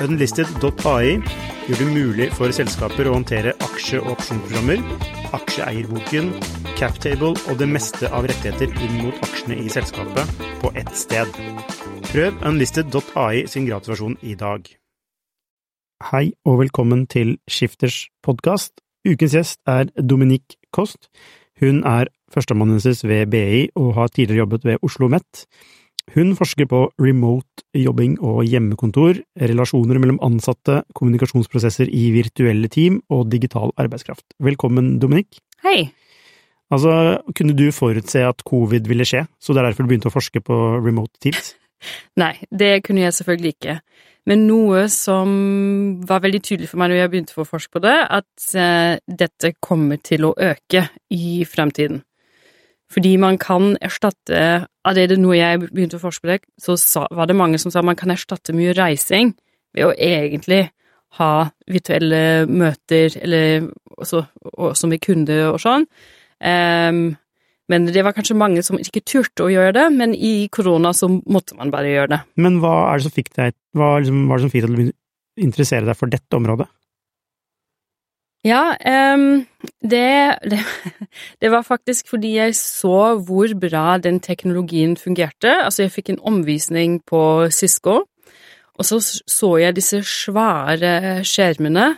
Unlisted.ai gjør det mulig for selskaper å håndtere aksje- og opsjonsprogrammer, aksjeeierboken, captable og det meste av rettigheter inn mot aksjene i selskapet på ett sted. Prøv unlisted.ai sin gratulasjon i dag. Hei og velkommen til Skifters podkast. Ukens gjest er Dominique Kost. Hun er førsteamanuensis ved BI og har tidligere jobbet ved Oslo OsloMet. Hun forsker på remote jobbing og hjemmekontor, relasjoner mellom ansatte, kommunikasjonsprosesser i virtuelle team og digital arbeidskraft. Velkommen, Dominik. Hei. Altså, kunne du forutse at covid ville skje, så det er derfor du begynte å forske på remote teams? Nei, det kunne jeg selvfølgelig ikke. Men noe som var veldig tydelig for meg når jeg begynte å forske på det, at uh, dette kommer til å øke i fremtiden. Fordi man kan erstatte Allerede noe jeg begynte å forske på så sa, var det mange som sa man kan erstatte mye reising ved å egentlig ha virtuelle møter, eller også, også med kunder og sånn. Um, men det var kanskje mange som ikke turte å gjøre det, men i korona så måtte man bare gjøre det. Men hva er det som fikk deg, hva liksom, det som fikk deg til å interessere deg for dette området? Ja, um, det, det, det, var faktisk fordi jeg så hvor bra den teknologien fungerte. Altså, jeg fikk en omvisning på Cisco, og så så jeg disse svære skjermene.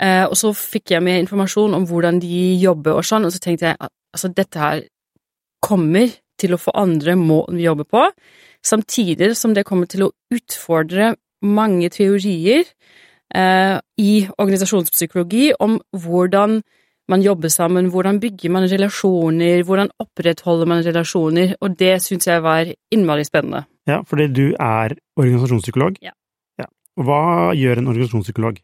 Uh, og så fikk jeg med informasjon om hvordan de jobber og sånn, og så tenkte jeg altså, dette her kommer til å få andre måten vi jobber på, samtidig som det kommer til å utfordre mange teorier eh, i organisasjonspsykologi om hvordan man jobber sammen, hvordan bygger man relasjoner, hvordan opprettholder man relasjoner, og det syns jeg var innmari spennende. Ja, fordi du er organisasjonspsykolog? Ja. ja. Hva gjør en organisasjonspsykolog?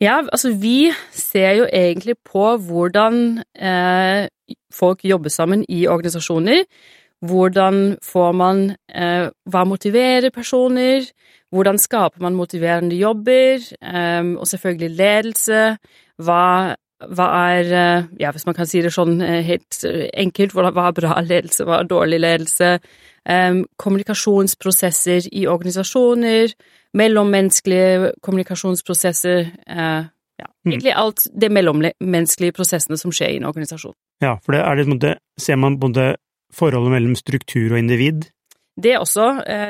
Ja, altså vi ser jo egentlig på hvordan eh, folk jobber sammen i organisasjoner. Hvordan får man eh, Hva motiverer personer? Hvordan skaper man motiverende jobber? Um, og selvfølgelig ledelse. Hva, hva er eh, Ja, hvis man kan si det sånn eh, helt enkelt, hva er bra ledelse, hva er dårlig ledelse? Um, kommunikasjonsprosesser i organisasjoner. Mellommenneskelige kommunikasjonsprosesser. Uh, ja, mm. egentlig alt det mellommenneskelige prosessene som skjer i en organisasjon. Ja, for det er det, ser man både forholdet mellom struktur og individ? Det også.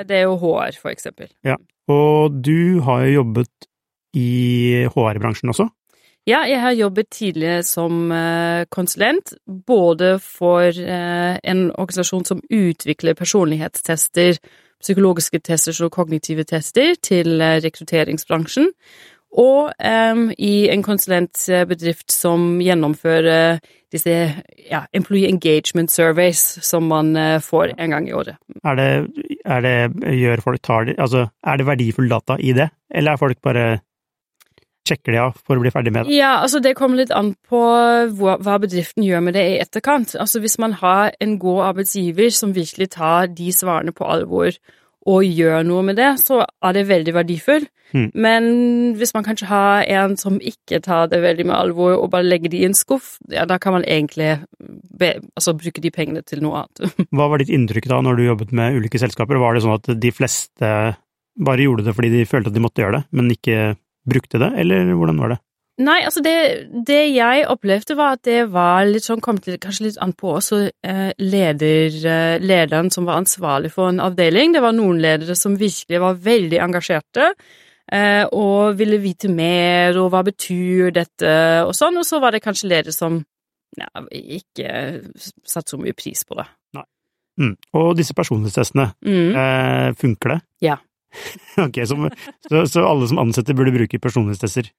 Det er jo HR, for eksempel. Ja, og du har jo jobbet i HR-bransjen også? Ja, jeg har jobbet tidligere som eh, konsulent, både for eh, en organisasjon som utvikler personlighetstester, psykologiske tester og kognitive tester til eh, rekrutteringsbransjen, og um, i en konsulentbedrift som gjennomfører disse ja, employee engagement surveys som man uh, får en gang i året. Er det, er det, gjør folk tar altså, er det verdifull data i det, eller er folk bare sjekker de av for å bli ferdig med det? Ja, altså det kommer litt an på hva bedriften gjør med det i etterkant. Altså hvis man har en god arbeidsgiver som virkelig tar de svarene på alvor, og gjør noe med det, så er det veldig verdifull. Mm. Men hvis man kanskje har en som ikke tar det veldig med alvor, og bare legger det i en skuff, ja, da kan man egentlig be, altså, bruke de pengene til noe annet. Hva var ditt inntrykk da, når du jobbet med ulike selskaper? Var det sånn at de fleste bare gjorde det fordi de følte at de måtte gjøre det, men ikke brukte det, eller hvordan var det? Nei, altså det, det, jeg opplevde, var at det var litt sånn Kom til kanskje litt an på også eh, leder, eh, lederen som var ansvarlig for en avdeling. Det var noen ledere som virkelig var veldig engasjerte. Eh, og ville vite mer, og hva betyr dette, og sånn. Og så var det kanskje ledere som ja, ikke satte så mye pris på det. Nei. Mm. Og disse personlighetstestene, mm. eh, funker det? Ja. ok, så, så, så alle som ansetter burde bruke personlighetstester?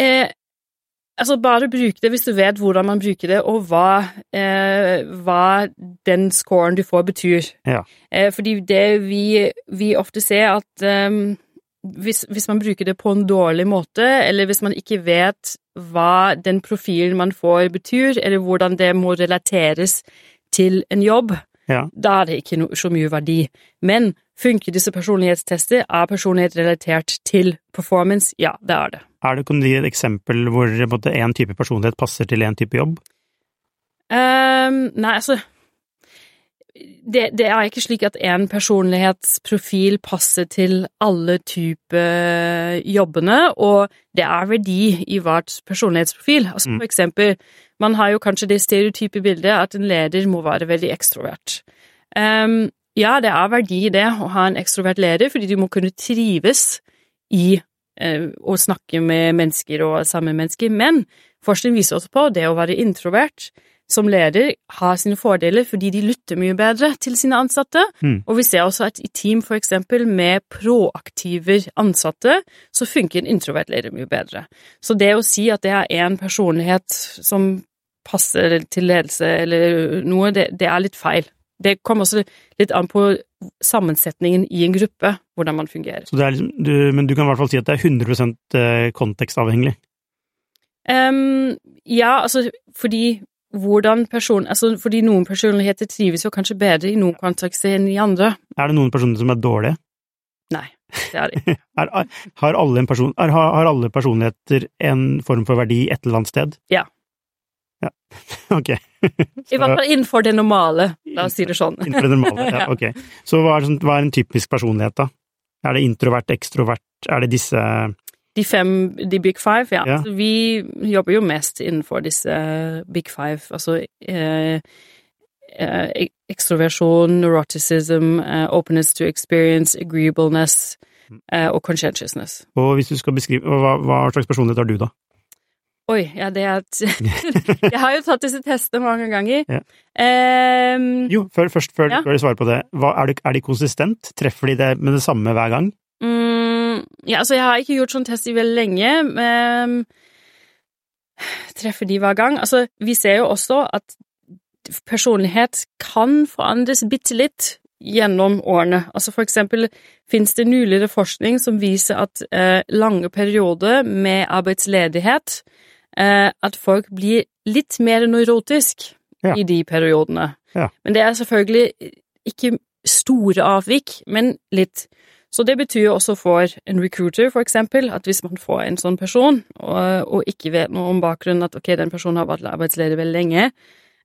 Eh, altså, bare bruk det hvis du vet hvordan man bruker det, og hva, eh, hva den scoren du får, betyr. Ja. Eh, fordi det vi, vi, ofte ser, at um, hvis, hvis man bruker det på en dårlig måte, eller hvis man ikke vet hva den profilen man får betyr, eller hvordan det må relateres til en jobb, Ja. da er det ikke no, så mye verdi. Men funker disse personlighetstester? Er personlighet relatert til performance? Ja, det er det. Er det, kan du gi et eksempel hvor én type personlighet passer til en type jobb? Um, nei, altså det, det er ikke slik at en personlighetsprofil passer til alle typer jobbene, og det er verdi i hvert personlighetsprofil. Altså Mm. for eksempel, man har jo kanskje det stereotype bildet at en leder må være veldig ekstrovert. Um, ja, det er verdi i det å ha en ekstrovert leder, fordi du må kunne trives i å snakke med mennesker og sammen med mennesker, men forskning viser også på det å være introvert som leder har sine fordeler fordi de lytter mye bedre til sine ansatte, Mm. og vi ser også at i team for eksempel med proaktive ansatte, så funker en introvert leder mye bedre. Så det å si at det er én personlighet som passer til ledelse eller noe, det, det er litt feil. Det kommer også litt an på sammensetningen i en gruppe, hvordan man fungerer. Så det er liksom, du, men du kan i hvert fall si at det er 100 eh, kontekstavhengig. Um, ja, altså fordi hvordan person, altså fordi noen personligheter trives jo kanskje bedre i noen kontekster enn i andre. Er det noen personer som er dårlige? Nei, det er det ikke. Er, har, alle en person, er, har, har alle personligheter en form for verdi et eller annet sted? Ja. Ja, ok. I hvert fall innenfor det normale, la oss si det sånn. Innenfor det normale, ja, ok. Så hva er, hva er en typisk personlighet, da? Er det introvert, ekstrovert, er det disse De fem, de big five, ja. Ja. Vi jobber jo mest innenfor disse big five, altså eh, eh, ekstroversjon, neuroticism, eh, openness to experience, agreeableness eh, og conscientiousness. Og hvis du skal beskrive, hva, hva slags personlighet har du, da? Oi, ja, det er Jeg har jo tatt disse testene mange ganger. Ja. Um, Jo, før, først, før, Ja. før du svarer på det, hva, er, de, er de konsistent? Treffer de det med det samme hver gang? Mm, ja, altså, jeg har ikke gjort sånn test i veldig lenge. men treffer de hver gang? Altså, vi ser jo også at personlighet kan forandres bitte litt gjennom årene. Altså, for eksempel finnes det nyligere forskning som viser at eh, lange perioder med arbeidsledighet At folk blir litt mer neurotisk Ja. i de periodene. Ja. Men det er selvfølgelig ikke store avvik, men litt. Så det betyr også for en recruiter, for eksempel, at hvis man får en sånn person, og, og ikke vet noe om bakgrunnen, at ok, den personen har vært arbeidsledig veldig lenge,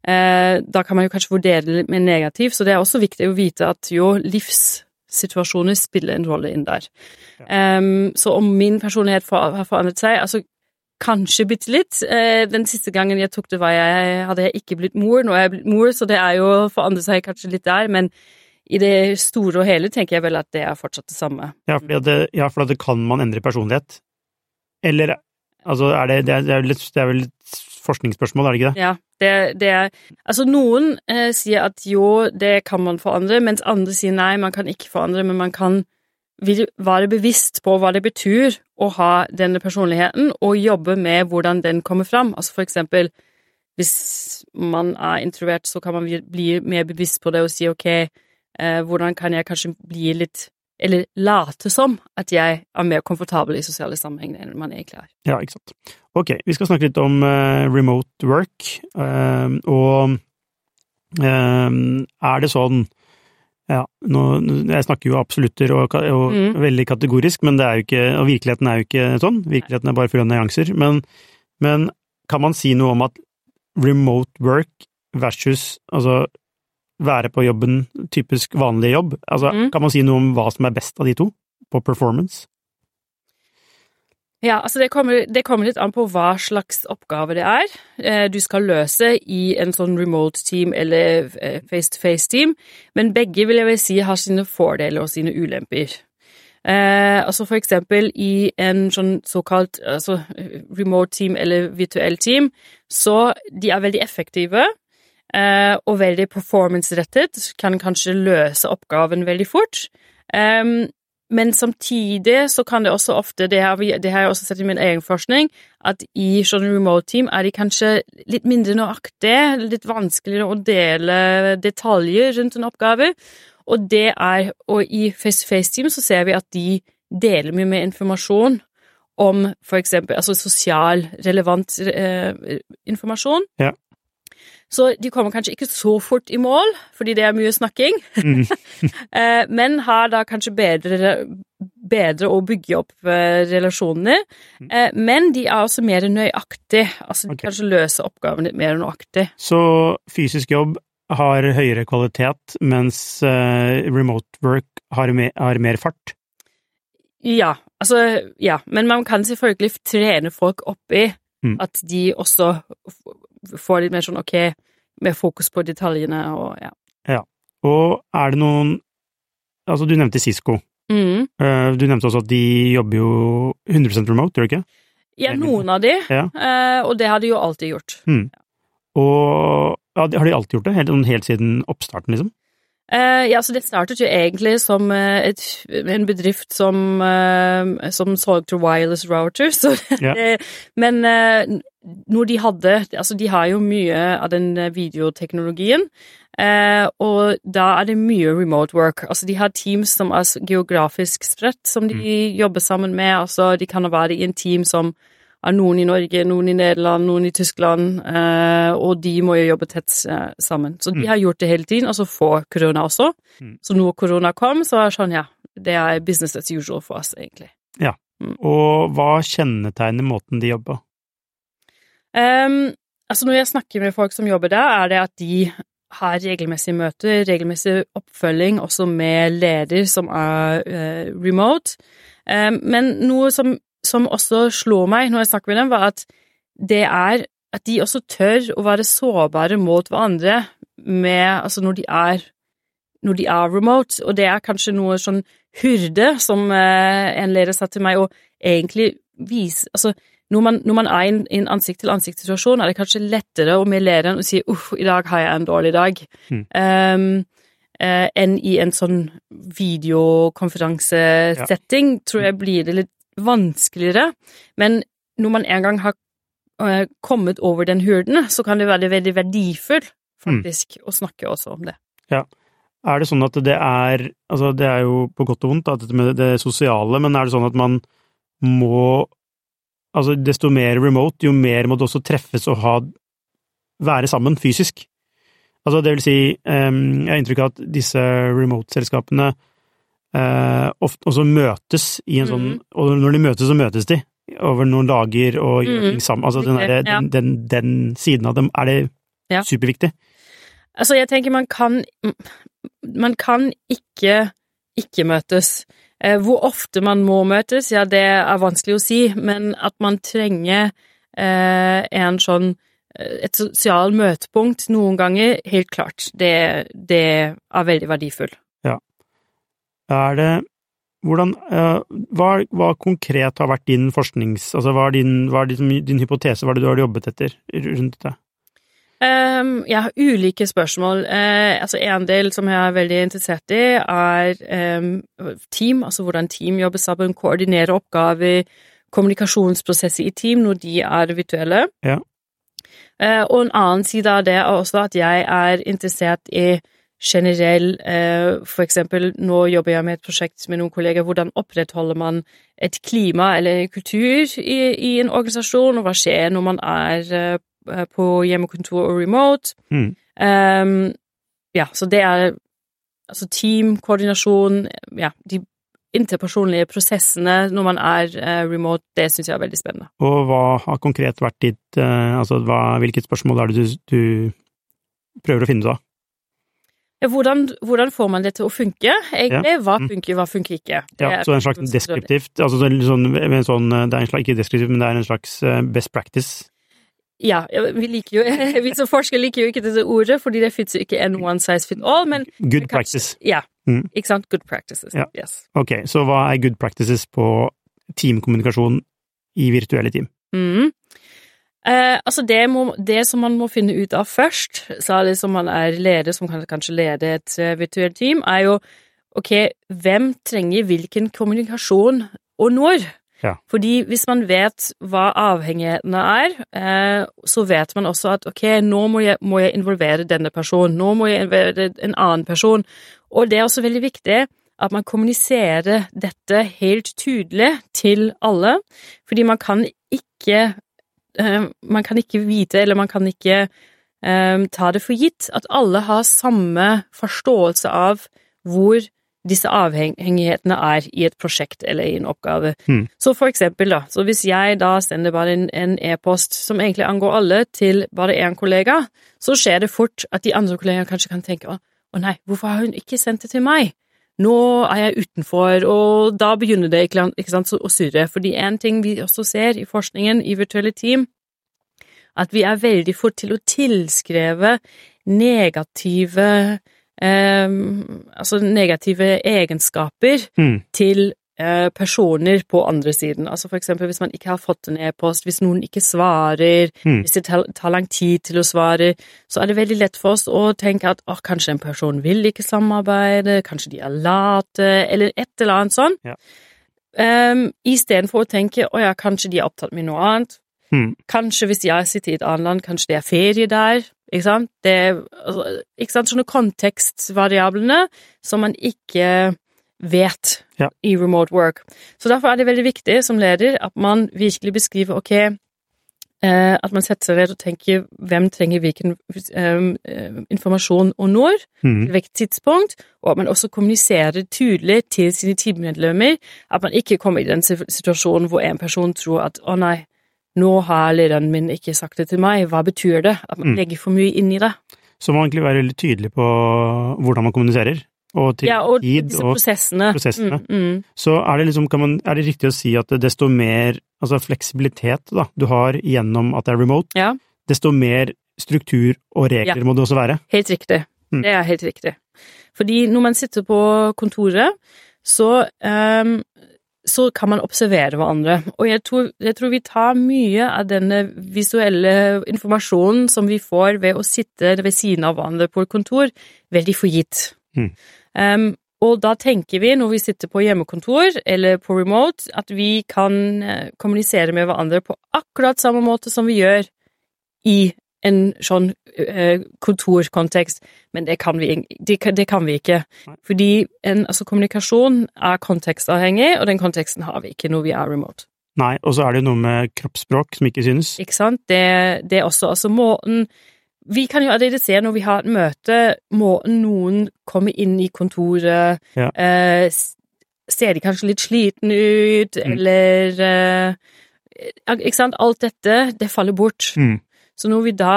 eh, da kan man jo kanskje vurdere det litt mer negativt, så det er også viktig å vite at jo, livssituasjoner spiller en rolle inn der. Em, så om min personlighet har forandret seg, altså kanskje bitte litt. Eh, den siste gangen jeg tok det, var jeg, hadde jeg ikke blitt mor, nå er jeg blitt mor, så det er jo forandret seg kanskje litt der, men i det store og hele tenker jeg vel at det er fortsatt det samme. Ja, for det, ja, for det kan man endre personlighet. Eller altså, er det, det, er, vel et, det er vel et forskningsspørsmål, er det ikke det? Ja, det, det er Altså, noen eh, sier at jo, det kan man forandre, mens andre sier nei, man kan ikke forandre, men man kan vil være bevisst på hva det betyr å ha denne personligheten, og jobbe med hvordan den kommer fram. Altså for eksempel, hvis man er introvert, så kan man bli mer bevisst på det og si ok, eh, hvordan kan jeg kanskje bli litt Eller late som at jeg er mer komfortabel i sosiale sammenhenger enn man egentlig er. Ja, ikke sant. Ok, vi skal snakke litt om uh, remote work, uh, og uh, er det sånn ja, nå, jeg snakker jo absolutter og, og Mm. veldig kategorisk, men det er jo ikke, og virkeligheten er jo ikke sånn. Virkeligheten er bare full av nyanser. Men, men kan man si noe om at remote work versus altså være på jobben, typisk vanlig jobb, altså Mm. kan man si noe om hva som er best av de to, på performance? Ja, altså det kommer, det kommer litt an på hva slags oppgave det er eh, du skal løse i en sånn remote team eller eh, face-to-face-team, men begge vil jeg vel si har sine fordeler og sine ulemper. Eh, altså for eksempel i en sånn såkalt altså, remote team eller virtuell team, så de er veldig effektive eh, og veldig performance-rettet, kan kanskje løse oppgaven veldig fort. Em, men samtidig så kan det også ofte, det har, vi, det har jeg også sett i min egen forskning, at i sånne remote team er de kanskje litt mindre nøyaktige, litt vanskeligere å dele detaljer rundt en oppgave. Og det er, og i face-to-face-team så ser vi at de deler mye mer informasjon om for eksempel altså sosial, relevant eh, informasjon. Ja. Så de kommer kanskje ikke så fort i mål, fordi det er mye snakking, Mm. eh, men har da kanskje bedre, bedre å bygge opp eh, relasjoner. Mm. Eh, men de er også mer nøyaktige, altså de okay. kanskje løser oppgaven litt mer nøyaktig. Så fysisk jobb har høyere kvalitet, mens remote work har, mer, har mer fart. Ja, altså, ja, men man kan selvfølgelig trene folk opp i Mm. at de også får litt mer sånn ok, med fokus på detaljene og ja. Ja. Og er det noen Altså, du nevnte Cisco. Mm. Eh, Du nevnte også at de jobber jo 100% remote, gjør de ikke? Ja, noen av de, Ja. eh, og det har de jo alltid gjort. Og ja, har de alltid gjort det? Helt, helt siden oppstarten, liksom? Eh, ja, så det startet jo egentlig som et, en bedrift som, som solgte wireless routers, Ja. men når de hadde Altså, de har jo mye av den eh, videoteknologien, eh, og da er det mye remote work. Altså, de har teams som er geografisk spredt, som de jobber sammen med. Altså, de kan være i en team som er noen i Norge, noen i Nederland, noen i Tyskland, eh, og de må jo jobbe tett eh, sammen. Så de Mm. har gjort det hele tiden, og så får korona også. Mm. Så når korona kom, så er det sånn, ja, det er business as usual for oss, egentlig. Ja, Og hva kjennetegner måten de jobber på? Ehm, altså når jeg snakker med folk som jobber der, er det at de har regelmessige møter, regelmessig oppfølging, også med leder som er uh, remote. Um, men noe som, som også slår meg når jeg snakker med dem, var at det er at de også tør å være sårbare mot hverandre med, altså når de er når de er remote, og det er kanskje noe sånn hyrde som uh, en leder sa til meg, å egentlig vise Altså, når man, når man er i en, en ansikt-til-ansikt-situasjon, er det kanskje lettere å melere enn å si 'uff, i dag har jeg en dårlig dag', Mm. um, uh, enn i en sånn videokonferansesetting, tror jeg blir det litt vanskeligere. Men når man en gang har uh, kommet over den hurden, så kan det være veldig verdifullt, faktisk, å snakke også om det. Ja. Er det sånn at det er Altså, det er jo på godt og vondt, da, dette med det sosiale, men er det sånn at man må Altså, desto mer remote, jo mer må det også treffes og ha Være sammen fysisk. Altså, det vil si, um, jeg har inntrykk av at disse remote-selskapene uh, ofte også møtes i en sånn Mhm. Og når de møtes, så møtes de over noen dager og gjør Mhm. ting sammen. Altså, den, der, den, den, den siden av dem er det Ja. superviktig. Altså, jeg tenker man kan Man kan ikke ikke møtes. Eh, hvor ofte man må møtes, ja, det er vanskelig å si, men at man trenger eh, en sånn eh, et sosialt møtepunkt noen ganger, helt klart. Det, det er veldig verdifullt. Er det hvordan hva, hva konkret har vært din forsknings... Altså, hva er din, hva er din, din hypotese, hva er det du har jobbet etter rundt det? Um, jeg har ulike spørsmål. Uh, altså En del som jeg er veldig interessert i, er um, team, altså hvordan team jobber sammen, koordinere oppgaver, kommunikasjonsprosesser i team når de er virtuelle. Ja. Uh, og en annen side av det er også at jeg er interessert i generell uh, For eksempel, nå jobber jeg med et prosjekt med noen kolleger. Hvordan opprettholder man et klima eller kultur i, i en organisasjon, og hva skjer når man er på hjemmekontor og remote? Mm. Um, ja, så det er altså team, koordinasjon, ja, de interpersonlige prosessene når man er uh, remote, det syns jeg er veldig spennende. Og hva har konkret vært ditt uh, Altså, hva, hvilket spørsmål er det du, du prøver å finne ut av? Ja, hvordan, hvordan får man det til å funke, egentlig? Hva Mm. funker, hva funker ikke? Ja, så en slags deskriptivt altså sånn, sånn, Det er en slags, ikke deskriptivt, men det er en slags eh, best practice. Ja, vi liker jo, vi som forskere liker jo ikke dette ordet, fordi det fins ikke en one size fit all, men Good kanskje- practice. Ja, Mm. ikke sant? Good practices. Ja. Yes. Ok, så hva er good practices på teamkommunikasjon i virtuelle team? Mm. Eh, altså det, må, det som man må finne ut av først, særlig som man er leder, som kan kanskje lede et uh, virtuelt team, er jo ok, hvem trenger hvilken kommunikasjon og når? Ja. Fordi hvis man vet hva avhengighetene er, eh, så vet man også at ok, nå må jeg, må jeg involvere denne personen, nå må jeg involvere en annen person. Og det er også veldig viktig at man kommuniserer dette helt tydelig til alle, fordi man kan ikke eh, Man kan ikke vite, eller man kan ikke eh, ta det for gitt, at alle har samme forståelse av hvor disse avhengighetene er i et prosjekt eller i en oppgave. Mm. Så for eksempel, da, så hvis jeg da sender bare en e-post e som egentlig angår alle, til bare én kollega, så skjer det fort at de andre kollegaene kanskje kan tenke å nei, hvorfor har hun ikke sendt det til meg? Nå er jeg utenfor, og da begynner det ikke sant, å surre. Fordi en ting vi også ser i forskningen i virtuelle team, at vi er veldig fort til å tilskreve negative eh, Altså negative egenskaper mm. til eh, personer på andre siden. Altså for eksempel hvis man ikke har fått en e-post, hvis noen ikke svarer, mm. hvis det tar, lang tid til å svare, så er det veldig lett for oss å tenke at åh, kanskje en person vil ikke samarbeide, kanskje de er late, eller et eller annet sånn. Ja. Um, Istedenfor å tenke å ja, kanskje de er opptatt med noe annet. Mm. Kanskje hvis jeg sitter i et annet land, kanskje det er ferie der. Ikke sant? Det, altså, ikke sant? Sånne kontekstvariablene som man ikke vet ja. i remote work. Så derfor er det veldig viktig som leder at man virkelig beskriver ok, eh, at man setter seg ned og tenker hvem trenger hvilken um, informasjon og når, mm. til hvilket tidspunkt, og at man også kommuniserer tydelig til sine teammedlemmer at man ikke kommer i den situasjonen hvor en person tror at å nei, nå har lederen min ikke sagt det til meg, hva betyr det? At man mm. legger for mye inn i det. Så må man egentlig være veldig tydelig på hvordan man kommuniserer, og til ja, og tid og prosessene. prosessene. Mm, mm. Så er det liksom, man, er det riktig å si at desto mer altså fleksibilitet da, du har gjennom at det er remote, ja. desto mer struktur og regler Ja. må det også være? Helt riktig. Mm. Det er helt riktig. Fordi når man sitter på kontoret, så, ehm, så kan man observere hverandre. Og jeg tror, jeg tror vi tar mye av denne visuelle informasjonen som vi får ved å sitte ved siden av hverandre på et kontor, veldig for gitt. Mm. Um, og da tenker vi, når vi sitter på hjemmekontor eller på remote, at vi kan eh, kommunisere med hverandre på akkurat samme måte som vi gjør i en sånn eh, kontorkontekst, men det kan vi, det, det kan vi ikke. Fordi en, altså, kommunikasjon er kontekstavhengig, og den konteksten har vi ikke når vi er remote. Nei, og så er det jo noe med kroppsspråk som ikke synes. Ikke sant? Det, det også altså måten Vi kan jo allerede se når vi har et møte, måten noen kommer inn i kontoret Ja. eh, Ser de kanskje litt sliten ut, Mm. eller eh, Ikke sant? Alt dette, det faller bort. Mm. Så når vi da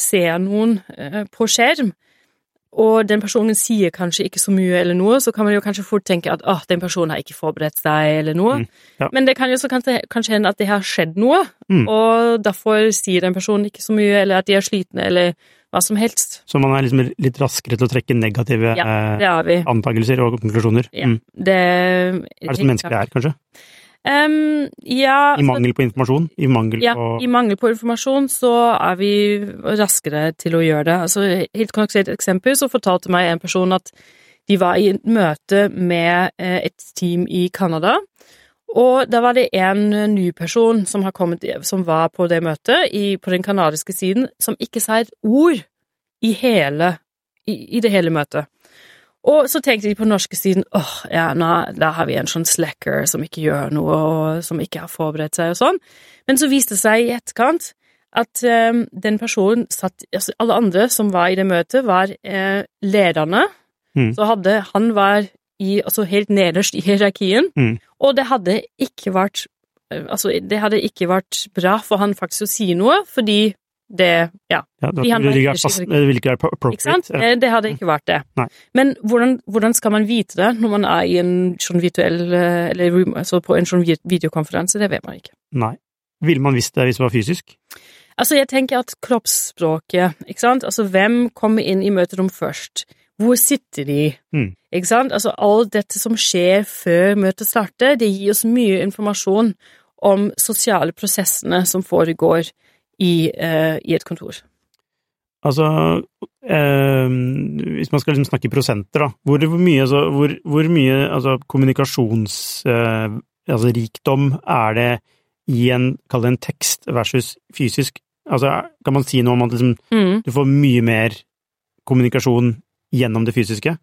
ser noen eh, på skjerm, og den personen sier kanskje ikke så mye eller noe, så kan man jo kanskje fort tenke at åh, den personen har ikke forberedt seg eller noe. Mm, ja. Men det kan jo så kanskje, kanskje hende at det har skjedd noe, Mm. og derfor sier den personen ikke så mye, eller at de er slitne, eller hva som helst. Så man er liksom litt raskere til å trekke negative Ja, eh, antakelser og konklusjoner. Ja, Mm. det Er det som mennesker er, kanskje? Um, ja, I mangel på informasjon? I mangel Ja, på i mangel på informasjon så er vi raskere til å gjøre det. Altså, helt konkret eksempel så fortalte meg en person at de var i et møte med eh, et team i Canada, og da var det en ny person som, har kommet, som var på det møtet i, på den canadiske siden, som ikke sa et ord i hele i, i det hele møtet. Og så tenkte de på den norske siden åh, ja, nå, da har vi en sånn slacker som ikke gjør noe, og som ikke har forberedt seg og sånn. Men så viste det seg i etterkant at um, den personen satt altså Alle andre som var i det møtet, var eh, lederne. Mm. Så hadde han var i, altså helt nederst i hierarkien, Mm. og det hadde ikke vært eh, Altså, det hadde ikke vært bra for han faktisk å si noe, fordi det Ja. ja, det, de ikke fast, det ville ikke vært appropriate. Ja. Eh, Det hadde ikke vært det. Nei. Men hvordan, hvordan skal man vite det når man er i en sånn virtuell eh, Eller altså på en sånn videokonferanse? Det vet man ikke. Nei. Ville man visst det hvis det var fysisk? Altså, jeg tenker at kroppsspråket, ikke sant? Altså, hvem kommer inn i møterom først? Hvor sitter de? Mm. Ikke sant? Altså, alt dette som skjer før møtet starter, det gir oss mye informasjon om sosiale prosessene som foregår i, eh, i et kontor. Altså, eh, hvis man skal liksom snakke i prosenter, da, hvor, hvor mye, altså, hvor, hvor mye altså, kommunikasjonsrikdom eh, altså, er det i en, kall det en tekst versus fysisk? Altså, kan man si noe om at liksom, Mm. du får mye mer kommunikasjon gjennom det fysiske?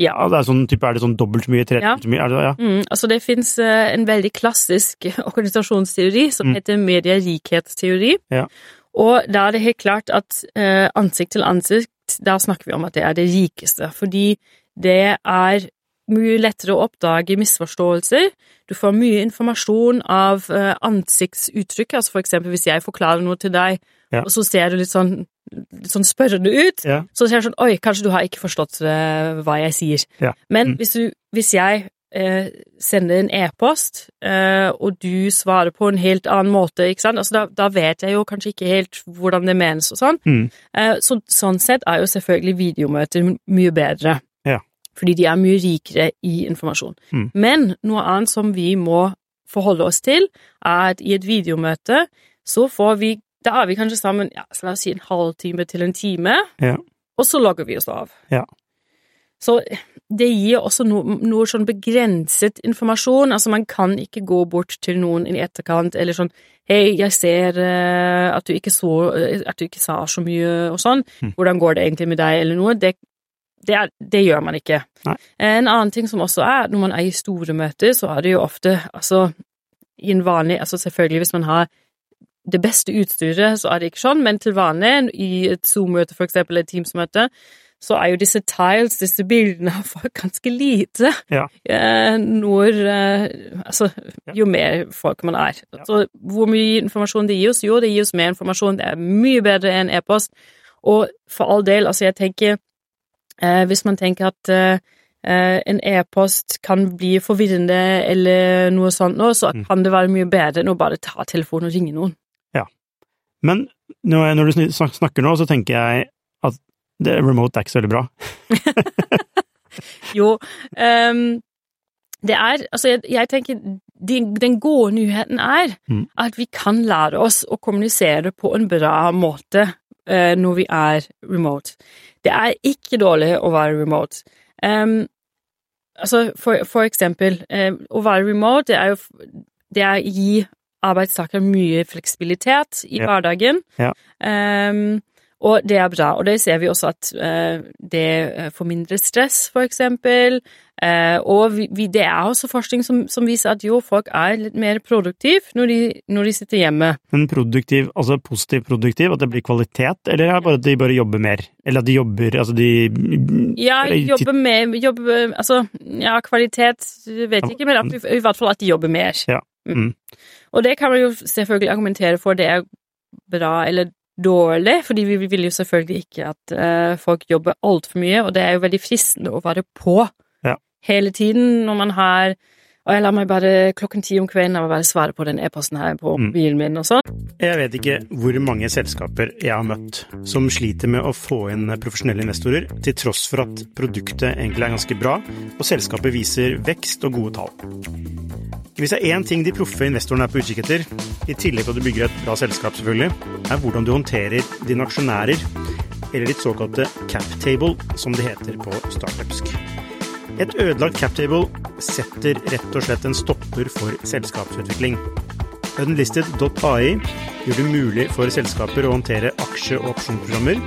Ja. det er, sånn, type, er det sånn dobbelt så mye, tre Ja. så mye? Er det, ja. Mm, altså det fins en veldig klassisk organisasjonsteori som Mm. heter medierikhetsteori. Ja. Og da er det helt klart at eh, ansikt til ansikt, da snakker vi om at det er det rikeste. Fordi det er mye lettere å oppdage misforståelser. Du får mye informasjon av eh, ansiktsuttrykk. Altså for eksempel hvis jeg forklarer noe til deg, og så ser du litt sånn, sånn spørrende ut, Ja. så ser jeg sånn Oi, kanskje du har ikke forstått uh, hva jeg sier. Ja. Men Mm. hvis, du, hvis jeg uh, sender en e-post, uh, og du svarer på en helt annen måte, ikke sant, altså da, da vet jeg jo kanskje ikke helt hvordan det menes og sånn. Mm. Så, sånn sett er jo selvfølgelig videomøter mye bedre. Ja. Fordi de er mye rikere i informasjon. Mm. Men noe annet som vi må forholde oss til, er at i et videomøte så får vi Da er vi kanskje sammen ja, så la oss si en halvtime til en time, Ja. og så logger vi oss av. Ja. Så det gir også no, noe sånn begrenset informasjon. Altså, man kan ikke gå bort til noen i etterkant eller sånn Hei, jeg ser uh, at, du ikke så, uh, at du ikke sa så mye og sånn. Mm. Hvordan går det egentlig med deg, eller noe? Det, det, er, det gjør man ikke. Nei. En annen ting som også er, når man er i store møter, så er det jo ofte Altså, i en vanlig Altså, selvfølgelig, hvis man har det beste utstyret, så er det ikke sånn, men til vanlig, i et Zoom-møte for eksempel, et Teams-møte, så er jo disse tiles, disse bildene av folk, ganske lite. Ja. Eh, når eh, Altså, jo mer folk man er. Ja. Så hvor mye informasjon det gir oss? Jo, det gir oss mer informasjon. Det er mye bedre enn e-post. Og for all del, altså, jeg tenker eh, Hvis man tenker at eh, eh, en e-post kan bli forvirrende eller noe sånt nå, så Mm. kan det være mye bedre enn å bare ta telefonen og ringe noen. Men når, du snakker nå, så tenker jeg at det, remote er ikke så veldig bra. Jo, Um, det er Altså, jeg, jeg tenker de, den gode nyheten er Mm. at vi kan lære oss å kommunisere på en bra måte uh, når vi er remote. Det er ikke dårlig å være remote. Um, altså, for, for eksempel, uh, å være remote, det er jo Det er å gi arbeidstakere mye fleksibilitet i Ja. hverdagen. Ja. Um, og det er bra, og det ser vi også at uh, det eh, får mindre stress, for eksempel. Uh, og vi, vi, det er også forskning som, som viser at jo, folk er litt mer produktive når de, når de sitter hjemme. Men produktiv, altså positiv produktiv, at det blir kvalitet, eller er det bare at de bare jobber mer? Eller at de jobber, altså de Ja, jobber mer, jobber Altså, ja, kvalitet vet jeg ikke, men i hvert fall at de jobber mer. Ja. Mm. Og det kan man jo selvfølgelig argumentere for det er bra eller dårlig, fordi vi vil jo selvfølgelig ikke at uh, folk jobber altfor mye, og det er jo veldig fristende å være på Ja. hele tiden når man har og jeg lar meg bare klokken ti om kvelden må bare svare på den e-posten her på Mm. mobilen min og sånn. Jeg vet ikke hvor mange selskaper jeg har møtt som sliter med å få inn profesjonelle investorer, til tross for at produktet egentlig er ganske bra, og selskapet viser vekst og gode tall. Hvis det er én ting de proffe investorene er på utkikk etter, i tillegg til at du bygger et bra selskap selvfølgelig, er hvordan du håndterer dine aksjonærer, eller ditt såkalte cap table, som det heter på startupsk. Et ødelagt captable setter rett og slett en stopper for selskapsutvikling. Unlisted.ai gjør det mulig for selskaper å håndtere aksje- og opsjonsprogrammer,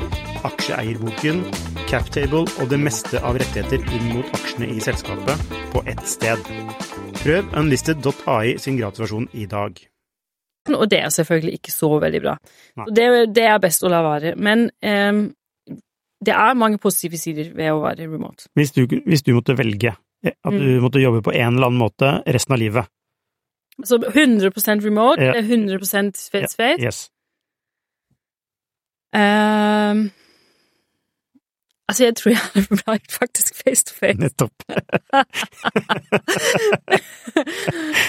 aksjeeierboken, captable og det meste av rettigheter inn mot aksjene i selskapet på ett sted. Prøv unlisted.ai sin gratisversjon i dag. Og det er selvfølgelig ikke så veldig bra. Det, det er best å la være. Men ehm, det er mange positive sider ved å være remote. Hvis du, hvis du måtte velge eh, at du måtte jobbe på en eller annen måte resten av livet Så 100 remote, Ja. det er 100% face face. Yes. Um, altså, jeg tror jeg hadde blitt faktisk face to face. Nettopp.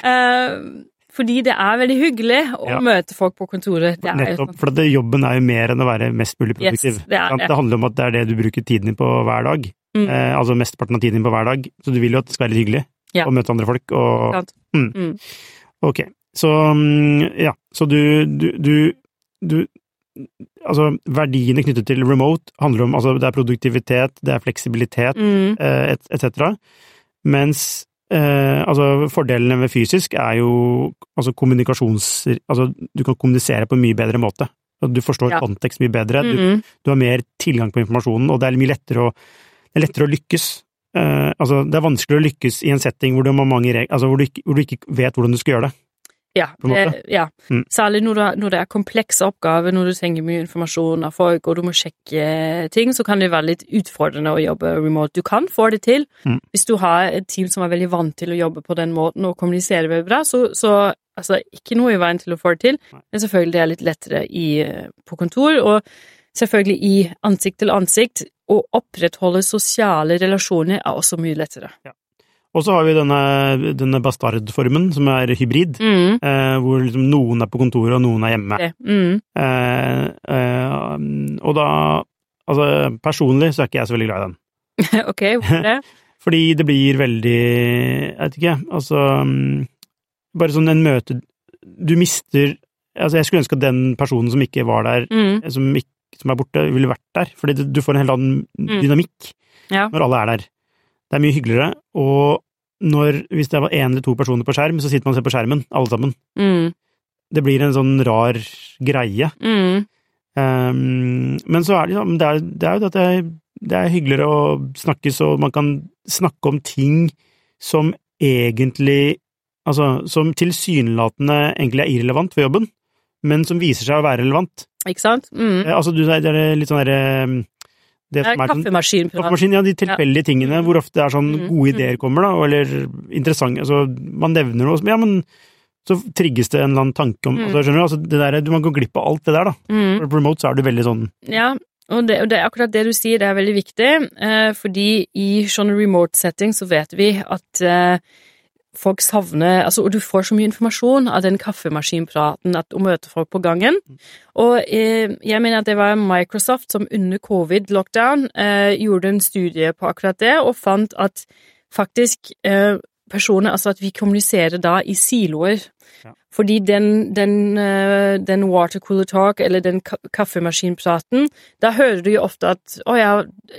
Ehm, fordi det er veldig hyggelig å Ja. møte folk på kontoret. Det er Nettopp. sånn- For det, jobben er jo mer enn å være mest mulig Yes, produktiv. det er det. handler om at det er det du bruker tiden din på hver dag. Mm. Eh, altså mesteparten av tiden din på hver dag. Så du vil jo at det skal være litt hyggelig Ja. å møte andre folk. Og, mm. Mm. Ok, så mm, ja, så du, du, du, du Altså, verdiene knyttet til remote handler om altså det er produktivitet, det er fleksibilitet, Mm. eh, et- etc. Mens eh, altså fordelene ved fysisk er jo altså kommunikasjons... Altså du kan kommunisere på en mye bedre måte. Du forstår Ja. kontekst mye bedre, du, Mm. du har mer tilgang på informasjonen, og det er mye lettere å, det er lettere å lykkes eh, Altså, det er vanskelig å lykkes i en setting hvor, du, mange altså, hvor, du ikke, hvor du ikke vet hvordan du skal gjøre det. Ja, det, ja. Mm. særlig når det, når det er komplekse oppgaver, når du trenger mye informasjon av folk, og du må sjekke ting, så kan det være litt utfordrende å jobbe remote. Du kan få det til Mm. hvis du har et team som er veldig vant til å jobbe på den måten og kommunisere veldig bra, så, så altså, ikke noe i veien til å få det til, men selvfølgelig det er litt lettere i, eh, på kontor, og selvfølgelig i ansikt til ansikt. Å opprettholde sosiale relasjoner er også mye lettere. Og så har vi denne, denne bastardformen, som er hybrid, Mm. eh, hvor liksom noen er på kontoret og noen er hjemme. Mm. Eh, eh, og da Altså, personlig så er ikke jeg så veldig glad i den. ok, hvorfor det? Fordi det blir veldig Jeg vet ikke, altså Bare sånn en møte Du mister Altså, jeg skulle ønske at den personen som ikke var der, Mm. som, ikke, som er borte, ville vært der. Fordi du får en helt annen Mm. dynamikk Ja. når alle er der. Det er mye hyggeligere, og når, hvis det var én eller to personer på skjerm, så sitter man og ser på skjermen, alle sammen. Mm. Det blir en sånn rar greie. Mm. Um, men så er det, liksom- det, er, det er jo det at det, det er hyggeligere å snakkes, og man kan snakke om ting som egentlig Altså, som tilsynelatende egentlig er irrelevant for jobben, men som viser seg å være relevant. Ikke sant? Mm. Eh, Altså, du det er litt sånn derre Er sånn kaffemaskin. Kaffemaskin, ja, de tilfeldige tingene hvor ofte det er sånn Mm, gode ideer kommer, da, eller interessante Altså, man nevner noe Ja, men så trigges det en eller annen tanke om Mm. altså, Skjønner du? Altså, det der, du Man går glipp av alt det der, da. Mm. For remote så er du veldig sånn Ja, og det, og det er akkurat det du sier, det er veldig viktig, eh, fordi i sånne remote setting så vet vi at eh, folk savner Altså, og du får så mye informasjon av den kaffemaskinpraten at, å møte folk på gangen. Og eh, jeg mener at det var Microsoft som under covid-lockdown eh, gjorde en studie på akkurat det, og fant at faktisk eh, personer Altså at vi kommuniserer da i siloer. Ja. Fordi den, den, eh, den water cooler talk, eller den kaffemaskinpraten, da hører du jo ofte at å ja,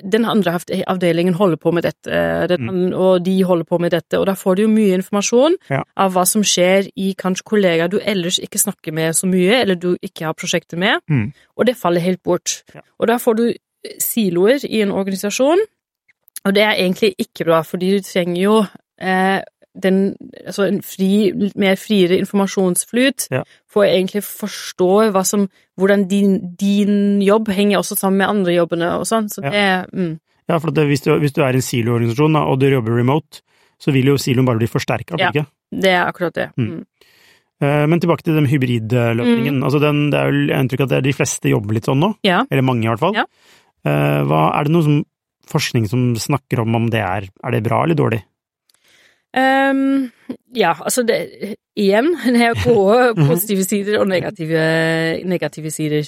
den andre avdelingen holder på med dette, eh, den, mm. og de holder på med dette, og da får du jo mye informasjon Ja. av hva som skjer i kanskje kollegaer du ellers ikke snakker med så mye, eller du ikke har prosjekter med, Mm. og det faller helt bort. Ja. Og da får du siloer i en organisasjon, og det er egentlig ikke bra, fordi du trenger jo eh, den, altså en fri, mer friere informasjonsflyt Ja. for å egentlig forstå som, hvordan din, din jobb henger også sammen med andre jobbene og sånn, så Ja. det, mm, Ja, for det, hvis, du, hvis du er en siloorganisasjon og du jobber remote, så vil jo siloen bare bli forsterka, Ja. ikke? det er akkurat det. Mm. Mm. Eh, Men tilbake til den hybridløsningen. Altså den, det er jo, jeg har inntrykk av at det de fleste jobber litt sånn nå, Ja. eller mange i hvert fall. Ja. Eh, Hva, er det noe som, forskning som snakker om om det er, er det bra eller dårlig? Ehm, ja, altså det Igjen, det er gode positive sider og negative, negative sider.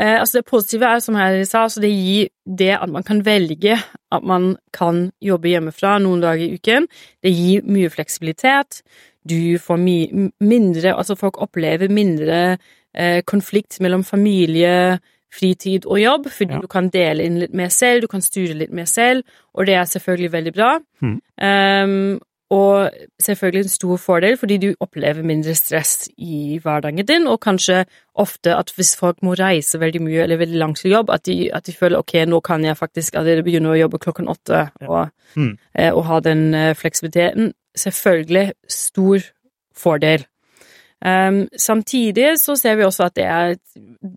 Uh, altså det positive er, som jeg sa, altså det gir det at man kan velge at man kan jobbe hjemmefra noen dager i uken. Det gir mye fleksibilitet. Du får mye mindre Altså folk opplever mindre uh, konflikt mellom familie, fritid og jobb, fordi Ja. du kan dele inn litt mer selv, du kan styre litt mer selv, og det er selvfølgelig veldig bra. Mm. Ehm, og selvfølgelig en stor fordel, fordi du opplever mindre stress i hverdagen din, og kanskje ofte at hvis folk må reise veldig mye eller veldig langt til jobb, at de, at de føler ok, nå kan jeg faktisk allerede begynne å jobbe klokken åtte, Ja. og, Mm. eh, og ha den eh, fleksibiliteten. Selvfølgelig stor fordel. Um, samtidig så ser vi også at det, er,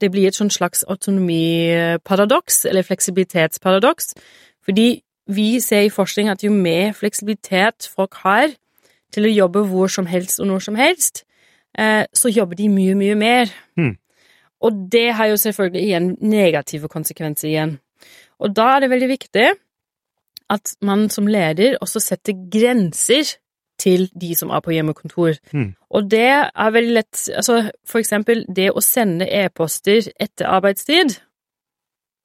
det blir et sånn slags autonomiparadoks, eller fleksibilitetsparadoks, fordi vi ser i forskning at jo mer fleksibilitet folk har til å jobbe hvor som helst og når som helst, eh, så jobber de mye, mye mer. Mm. Og det har jo selvfølgelig igjen negative konsekvenser igjen. Og da er det veldig viktig at man som leder også setter grenser til de som er på hjemmekontor. Mm. Og det er veldig lett Altså, for eksempel det å sende e-poster etter arbeidstid.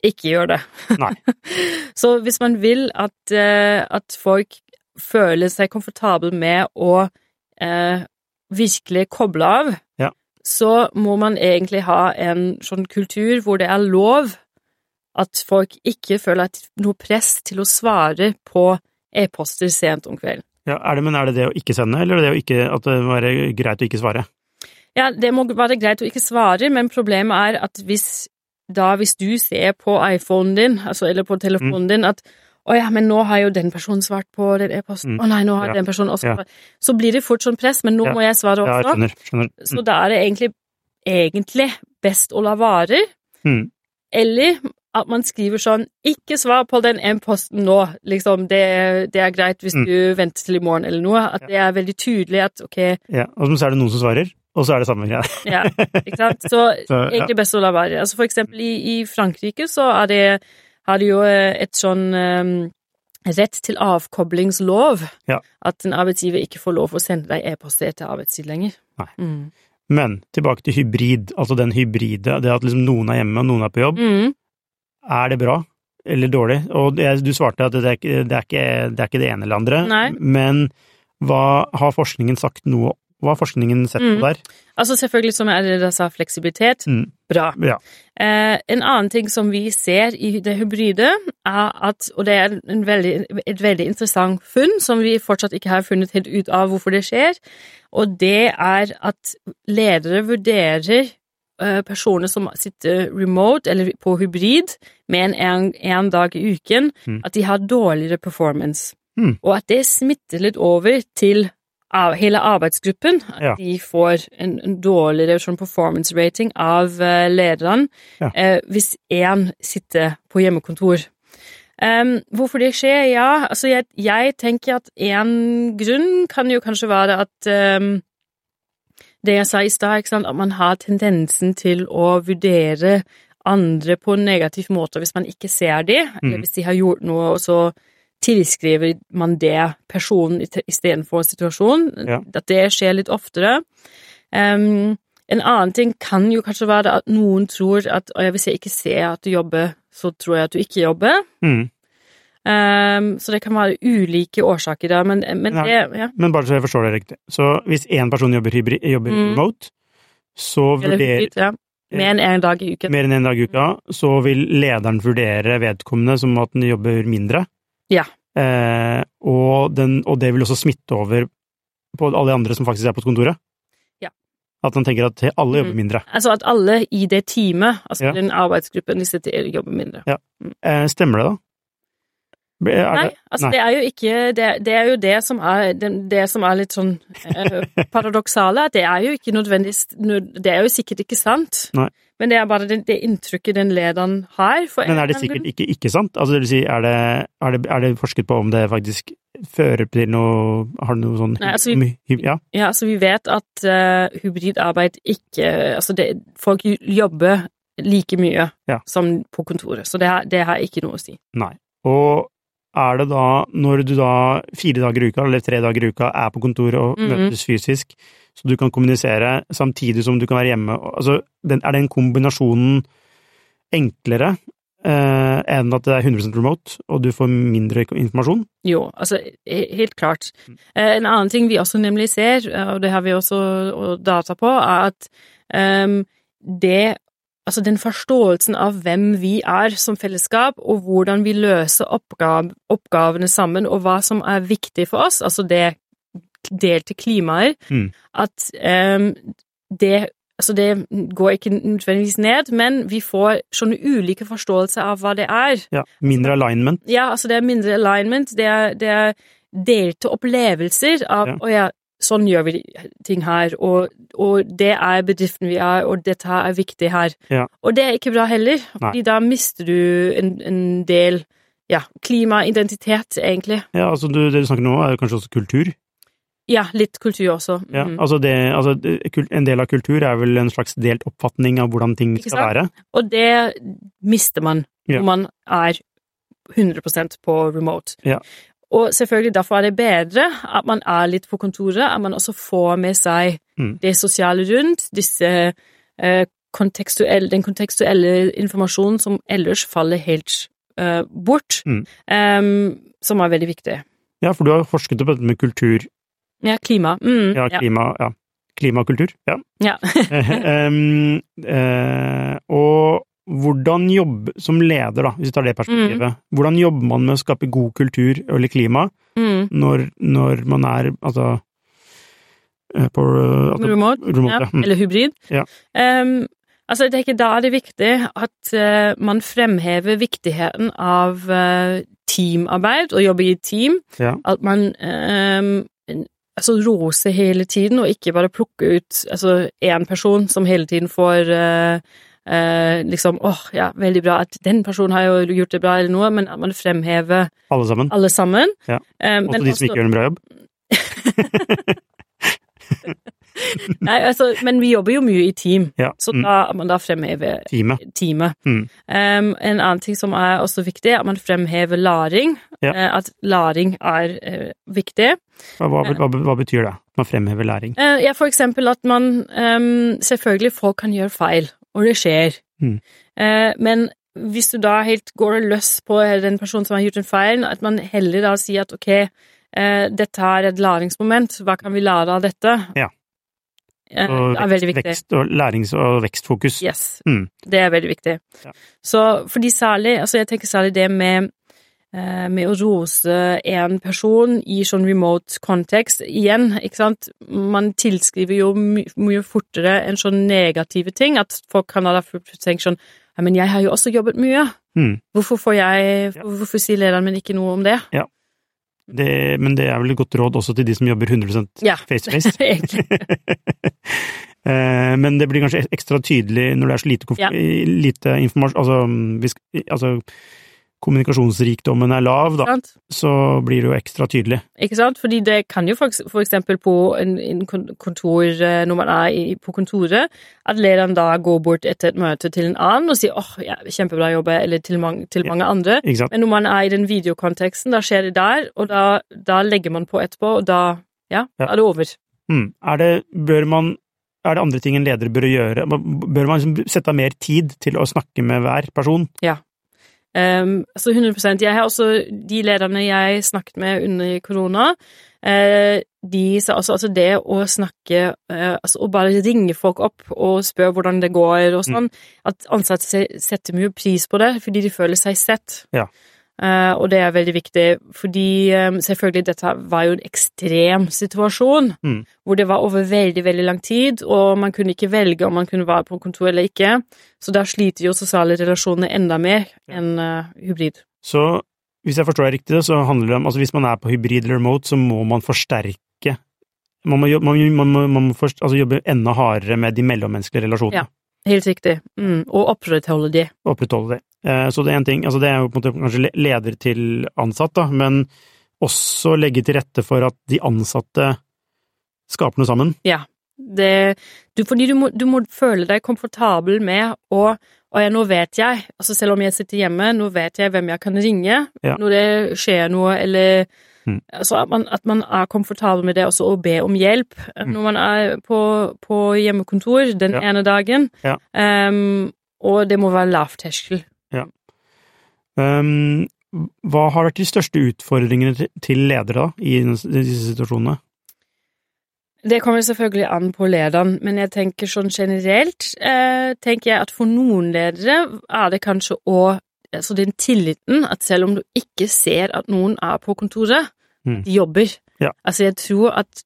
Ikke gjør det. Nei. Så hvis man vil at, eh, at folk føler seg komfortable med å eh, virkelig koble av, Ja. så må man egentlig ha en sånn kultur hvor det er lov at folk ikke føler at noe press til å svare på e-poster sent om kvelden. Ja, er det, men er det det å ikke sende, eller er det det å ikke, at det må være greit å ikke svare? Ja, det må være greit å ikke svare, men problemet er at hvis da hvis du ser på iPhonen din, altså eller på telefonen din, at Å ja, men nå har jo den personen svart på den e-posten. Mm. Å nei, nå har Ja. den personen også Ja. Så blir det fort sånn press, men nå Ja. må jeg svare Ja, jeg også. skjønner. Mm. Så da er det egentlig, egentlig best å la vare. Mm. Eller at man skriver sånn 'ikke svar på den e-posten nå', liksom. Det, det er greit hvis Mm. du venter til i morgen eller noe. At det er veldig tydelig at ok, Ja, og så er det noen som svarer, og så er det samme greia. ja, ikke sant. Så Så, ja. egentlig best å la være. Altså for eksempel i, i Frankrike så er det, har de jo eh, et sånn um, rett til avkoblingslov. Ja. At en arbeidsgiver ikke får lov å sende deg e-poster etter arbeidstid lenger. Nei. Mm. Men tilbake til hybrid, altså den hybride, det at liksom noen er hjemme og noen er på jobb. Mm. Er det bra eller dårlig? Og det, du svarte at det er, ikke, det, er ikke, det er ikke det ene eller andre, Nei. men hva har forskningen sagt noe Hva har forskningen sett på Mm. der? Altså selvfølgelig, som jeg allerede sa, fleksibilitet. Mm. Bra. Ja. Eh, en annen ting som vi ser i det hybride, er at, og det er en veldig, et veldig interessant funn, som vi fortsatt ikke har funnet helt ut av hvorfor det skjer, og det er at ledere vurderer personer som sitter remote eller på hybrid med en, en, en dag i uken, Mm. at de har dårligere performance. Mm. Og at det smitter litt over til hele arbeidsgruppen. At Ja. de får en, en dårligere sånn performance rating av uh, lederne Ja. eh, hvis én sitter på hjemmekontor. Um, hvorfor det skjer? Ja, altså jeg, jeg tenker at en grunn kan jo kanskje være at em, det jeg sa i stad, at man har tendensen til å vurdere andre på en negativ måte hvis man ikke ser eller Mm. hvis de har gjort noe, og så tilskriver man det personen istedenfor situasjonen. Ja. At det skjer litt oftere. Um, en annen ting kan jo kanskje være at noen tror at hvis jeg ikke ser at du jobber, så tror jeg at du ikke jobber. Mm. Em, så det kan være ulike årsaker da, men, men det ja. Men bare så jeg forstår det riktig. Så hvis én person jobber, hybrid, jobber Mm. remote, så vurderer ja. Mer enn én dag i uken. mer enn én dag i uka, så vil lederen vurdere vedkommende som at den jobber mindre. Ja. Eh, og, den, og det vil også smitte over på alle de andre som faktisk er på kontoret. Ja. At man tenker at alle jobber mindre. mindre. Altså at alle i det teamet, altså Ja. den arbeidsgruppen, de sitter jobber mindre. Eh, stemmer det, da? Er Nei, altså nei. det er jo ikke Det, det er jo det som er det, det som er litt sånn eh, paradoksale. at Det er jo ikke nødvendigvis Det er jo sikkert ikke sant, Nei. men det er bare det, det inntrykket den lederen har. For Men er det sikkert ikke ikke sant? Altså, det vil si, er det, er, det, er det forsket på om det faktisk fører til noe Har det noe sånn Nei, altså vi- Ja. Ja, altså vi vet at uh, hybridarbeid ikke Altså det, folk jobber like mye Ja. som på kontoret, så det, har- det har ikke noe å si. Nei. Og er det da, når du da fire dager i uka, eller tre dager i uka, er på kontoret og Mhm. møtes fysisk, så du kan kommunisere samtidig som du kan være hjemme, altså, den, er den kombinasjonen enklere eh, enn at det er 100% remote, og du får mindre informasjon? Jo, altså helt klart. Mm. Eh, En annen ting vi også nemlig ser, eh, og det har vi også data på, er at ehm, det Altså den forståelsen av hvem vi er som fellesskap, og hvordan vi løser oppgav, oppgavene sammen, og hva som er viktig for oss, altså det delte klimaet, Mm. at um, det Altså, det går ikke nødvendigvis ned, men vi får sånne ulike forståelser av hva det er. Ja. Mindre alignment? Ja, altså det er mindre alignment, det er, det er delte opplevelser av Ja. å ja, sånn gjør vi ting her, og, og det er bedriften vi er, og dette her er viktig her. Ja. Og det er ikke bra heller, fordi da mister du en, en del ja, klimaidentitet, egentlig. Ja, altså du, det du snakker nå, er kanskje også kultur? Ja, litt kultur også. Ja, Mhm. altså, det, altså det, en del av kultur er vel en slags delt oppfatning av hvordan ting skal være? Og det mister man Ja. når man er 100% på remote. Ja. Og selvfølgelig derfor er det bedre at man er litt på kontoret, at man også får med seg Mm. det sosiale rundt, disse eh, kontekstuelle, den kontekstuelle informasjonen som ellers faller helt eh, bort, Mm. eh, som er veldig viktig. Ja, for du har forsket på dette med kultur, Ja, klima. Mm, ja, klima, ja. Klimakultur, ja. ja. Eh, og hvordan jobbe som leder, da, hvis vi tar det perspektivet, hvordan jobber man med å skape god kultur eller klima mm. når, når man er altså eh, på eh, altså, Remote. remote, ja. Mm. eller hybrid. Ja. Um, Altså, jeg tenker da er det viktig at uh, man fremhever viktigheten av uh, teamarbeid og jobbe i team. Ja. At man um, altså rose hele tiden, og ikke bare plukker ut altså én person som hele tiden får eh, eh, liksom åh, ja, veldig bra at den personen har jo gjort det bra, eller noe, men at man fremhever Alle sammen. alle sammen. Ja. Eh, Også de som ikke gjør en bra jobb. Nei, altså, men vi jobber jo mye i team, Ja. så Mm. da man da fremhever Teamet. teamet. Mm. Um, en annen ting som er også viktig, er at man fremhever læring. Ja. Eh, at læring er eh, viktig. Hva, hva, hva, hva betyr det? Man fremhever læring. Eh, ja, for eksempel at man um, Selvfølgelig, folk kan gjøre feil, og det skjer. Mm. Eh, men hvis du da helt går løs på den personen som har gjort en feil, at man heller da sier at ok, eh, dette er et læringsmoment, hva kan vi lære av dette? Ja. Eh, Og det er veldig vekst, viktig. vekst og lærings- og vekstfokus. Yes, Mm. det er veldig viktig. Ja. Så fordi særlig, altså jeg tenker særlig det med, med å rose en person i sånn remote kontekst, igjen, ikke sant, man tilskriver jo my mye fortere en sånn negative ting, at folk kan da tenke sånn, ja, men jeg har jo også jobbet mye, Mm. hvorfor får jeg, Ja. hvorfor sier lederen min ikke noe om det? Det, men det er vel et godt råd også til de som jobber 100 Ja, face to face. Eh, Men det blir kanskje ekstra tydelig når det er så lite, Ja. lite informasjon altså, vi sk- altså kommunikasjonsrikdommen er lav, da, så blir det jo ekstra tydelig. Ikke sant? Fordi det kan jo for, for eksempel på en, en kontor, eh, når man er i, på kontoret, at lederen da går bort etter et møte til en annen og sier åh, ja, kjempebra jobba, eller til, mange, til Ja. andre. Men når man er i den videokonteksten, da skjer det der, og da, da legger man på etterpå, og da, ja, Ja. er det over. Mm. Er det, bør man er det andre ting en leder bør gjøre? Bør man liksom sette av mer tid til å snakke med hver person? Um, altså 100% Jeg har også de lederne jeg snakket med under korona, uh, de sa også altså det å snakke uh, Altså å bare ringe folk opp og spørre hvordan det går og sånn, at ansatte setter mye pris på det fordi de føler seg sett. Ja. Eh, og det er veldig viktig, fordi um, selvfølgelig dette var jo en ekstrem situasjon, Mm. hvor det var over veldig, veldig lang tid, og man kunne ikke velge om man kunne være på kontor eller ikke. Så da sliter jo sosiale relasjoner enda mer enn uh, hybrid. Så hvis jeg forstår deg riktig, så handler det om altså hvis man er på hybrid eller remote, så må man forsterke Man må, jobbe, man, man, må- man må forst, altså jobbe enda hardere med de mellommenneskelige relasjonene. Ja. Helt riktig. Mm. Og opprettholde de. Opprettholde de. Eh, Så det er en ting, altså det er jo på en måte kanskje leder til ansatt, da, men også legge til rette for at de ansatte skaper noe sammen. det du, fordi du må, du må føle deg komfortabel med å og jeg, nå vet jeg, altså selv om jeg sitter hjemme, nå vet jeg hvem jeg kan ringe Ja. når det skjer noe, eller Mm. altså at man, at man er komfortabel med det også å be om hjelp når man er på, på hjemmekontor den Ja. ene dagen. Ja. Um, og det må være lav terskel. Um, hva har vært de største utfordringene til ledere da, i disse situasjonene? Det kommer selvfølgelig an på lederen, men jeg tenker sånn generelt eh, tenker jeg at for noen ledere er det kanskje å Altså den tilliten at selv om du ikke ser at noen er på kontoret, Mm. de jobber. Ja. Altså jeg tror at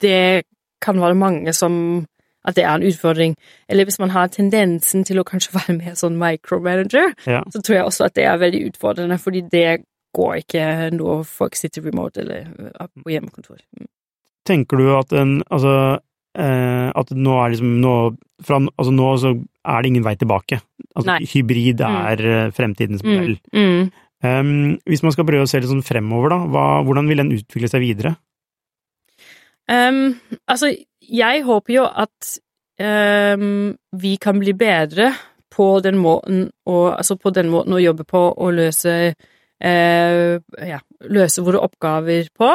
det kan være mange som At det er en utfordring. Eller hvis man har tendensen til å kanskje være mer sånn micromanager, Ja. så tror jeg også at det er veldig utfordrende, fordi det går ikke når folk sitter remote eller er på hjemmekontor. Mm. Tenker du at en, altså, eh, at nå er liksom, nå, fra, altså nå så er det ingen vei tilbake? Altså Nei. hybrid er mm. fremtidens modell. Mm. Um, hvis man skal prøve å se litt sånn fremover, da, hva, hvordan vil den utvikle seg videre? Um, altså, jeg håper jo at um, vi kan bli bedre på den måten å, altså på den måten å jobbe på og løse Uh, ja, løse våre oppgaver på.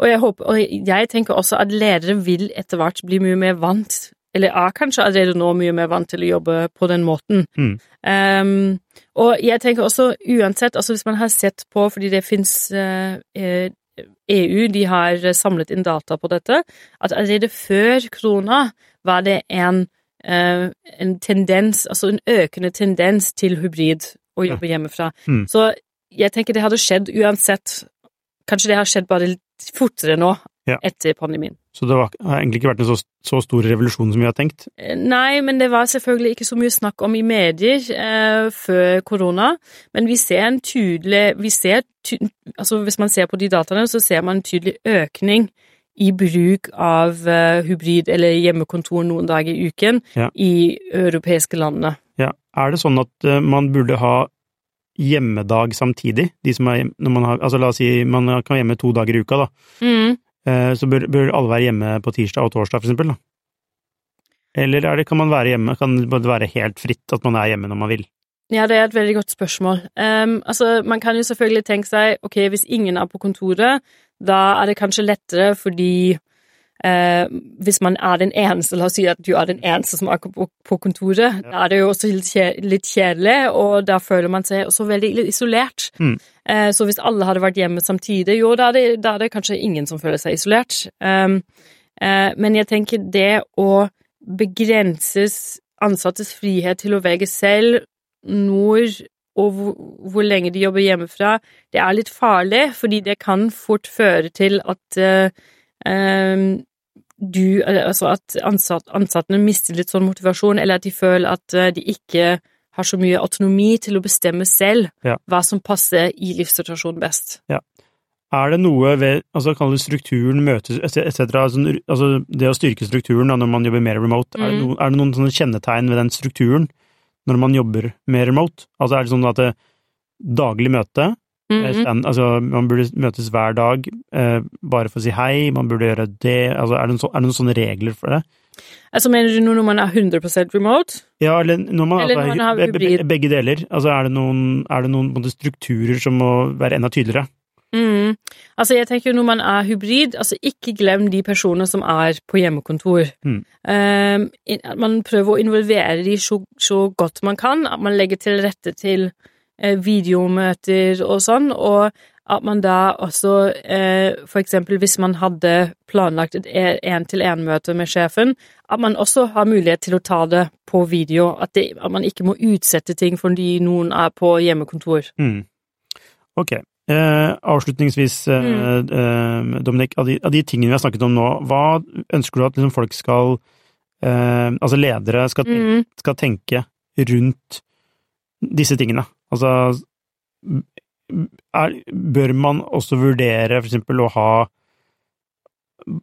Og jeg, håper, og jeg tenker også at ledere vil etter hvert bli mye mer vant, eller er kanskje allerede nå mye mer vant til å jobbe på den måten. Mm. Um, og jeg tenker også uansett, altså hvis man har sett på, fordi det fins EU, de har samlet inn data på dette, at allerede før krona var det en, uh, en tendens, altså en økende tendens til hybrid å jobbe hjemmefra. Mm. Så jeg tenker det hadde skjedd uansett. Kanskje det har skjedd bare litt fortere nå Ja. etter pandemien. Så det var, har egentlig ikke vært en så, så stor revolusjon som vi har tenkt. Eh, Nei, men det var selvfølgelig ikke så mye snakk om i medier eh, før korona. Men vi ser en tydelig vi ser ty altså Hvis man ser på de dataene, så ser man en tydelig økning i bruk av eh, hybrid eller hjemmekontor noen dager i uken Ja. i europeiske landene. Ja. Er det sånn at eh, man burde ha hjemmedag samtidig? De som er, når man har, altså la oss si man kan være hjemme to dager i uka, da. Mm. Eh, Så bør, bør alle være hjemme på tirsdag og torsdag, for eksempel, da? Eller er det, kan man være hjemme, kan det være helt fritt at man er hjemme når man vil? Ja, det er et veldig godt spørsmål. Um, altså, man kan jo selvfølgelig tenke seg, ok, hvis ingen er på kontoret, da er det kanskje lettere fordi eh, hvis man er den eneste, la oss si at du er den eneste som er på, på kontoret, da er det jo også litt, kjedelig, og da føler man seg også veldig isolert. Mm. Eh, så hvis alle hadde vært hjemme samtidig, jo, da er det, da er det kanskje ingen som føler seg isolert. Ehm, eh, men jeg tenker det å begrenses ansattes frihet til å velge selv når og hvor, hvor lenge de jobber hjemmefra, det er litt farlig, fordi det kan fort føre til at eh, du, altså at ansatt, ansattene mister litt sånn motivasjon, eller at de føler at de ikke har så mye autonomi til å bestemme selv Ja. hva som passer i livssituasjonen best. Er det noe ved altså kall det strukturen, møtes etc. Altså, altså det å styrke strukturen da, når man jobber mer remote, er, det noen, er det noen sånne kjennetegn ved den strukturen når man jobber mer remote? Altså er det sånn at det, daglig møte, mm -hmm. stand, altså man burde møtes hver dag eh, bare for å si hei, man burde gjøre det, altså er det, så, er det noen sånne regler for det? Altså, mener du nå når man er 100 remote? Ja, eller når man, Eller når man har hybrid. begge deler, altså er det noen, er det noen strukturer som må være enda tydeligere? Mm. Altså, jeg tenker jo når man er hybrid, altså ikke glem de personene som er på hjemmekontor. Mm. Um, man prøver å involvere de så, så godt man kan, at man legger til rette til eh, videomøter og sånn, og at man da også, eh, for eksempel hvis man hadde planlagt et én-til-én-møte med sjefen, at man også har mulighet til å ta det på video, at, det, at man ikke må utsette ting fordi noen er på hjemmekontor. Mm. Ok. Eh, avslutningsvis, eh, Mm. eh, Dominik, av de, av de tingene vi har snakket om nå, hva ønsker du at liksom, folk skal eh, Altså ledere skal, Mm. skal tenke rundt disse tingene? Altså er, Bør man også vurdere for eksempel å ha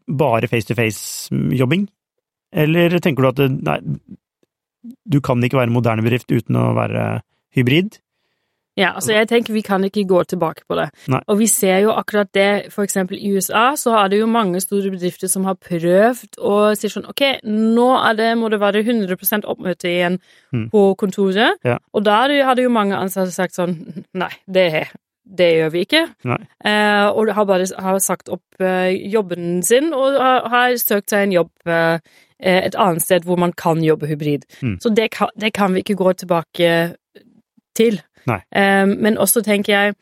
bare face-to-face-jobbing? Eller tenker du at det, nei, du kan ikke være moderne bedrift uten å være hybrid? Ja, altså jeg tenker vi kan ikke gå tilbake på det. Nei. Og vi ser jo akkurat det, for eksempel i USA, så er det jo mange store bedrifter som har prøvd å si sånn, ok, nå det, må det være 100 oppmøte igjen Mm. på kontoret, Ja. og da hadde- hadde jo mange ansatte sagt sånn, nei, det, det gjør vi ikke. Eh, og har bare har sagt opp eh, jobben sin, og har, har søkt seg en jobb eh, et annet sted hvor man kan jobbe hybrid. Mm. Så det kan, det kan vi ikke gå tilbake til. Eh, men også tenker jeg,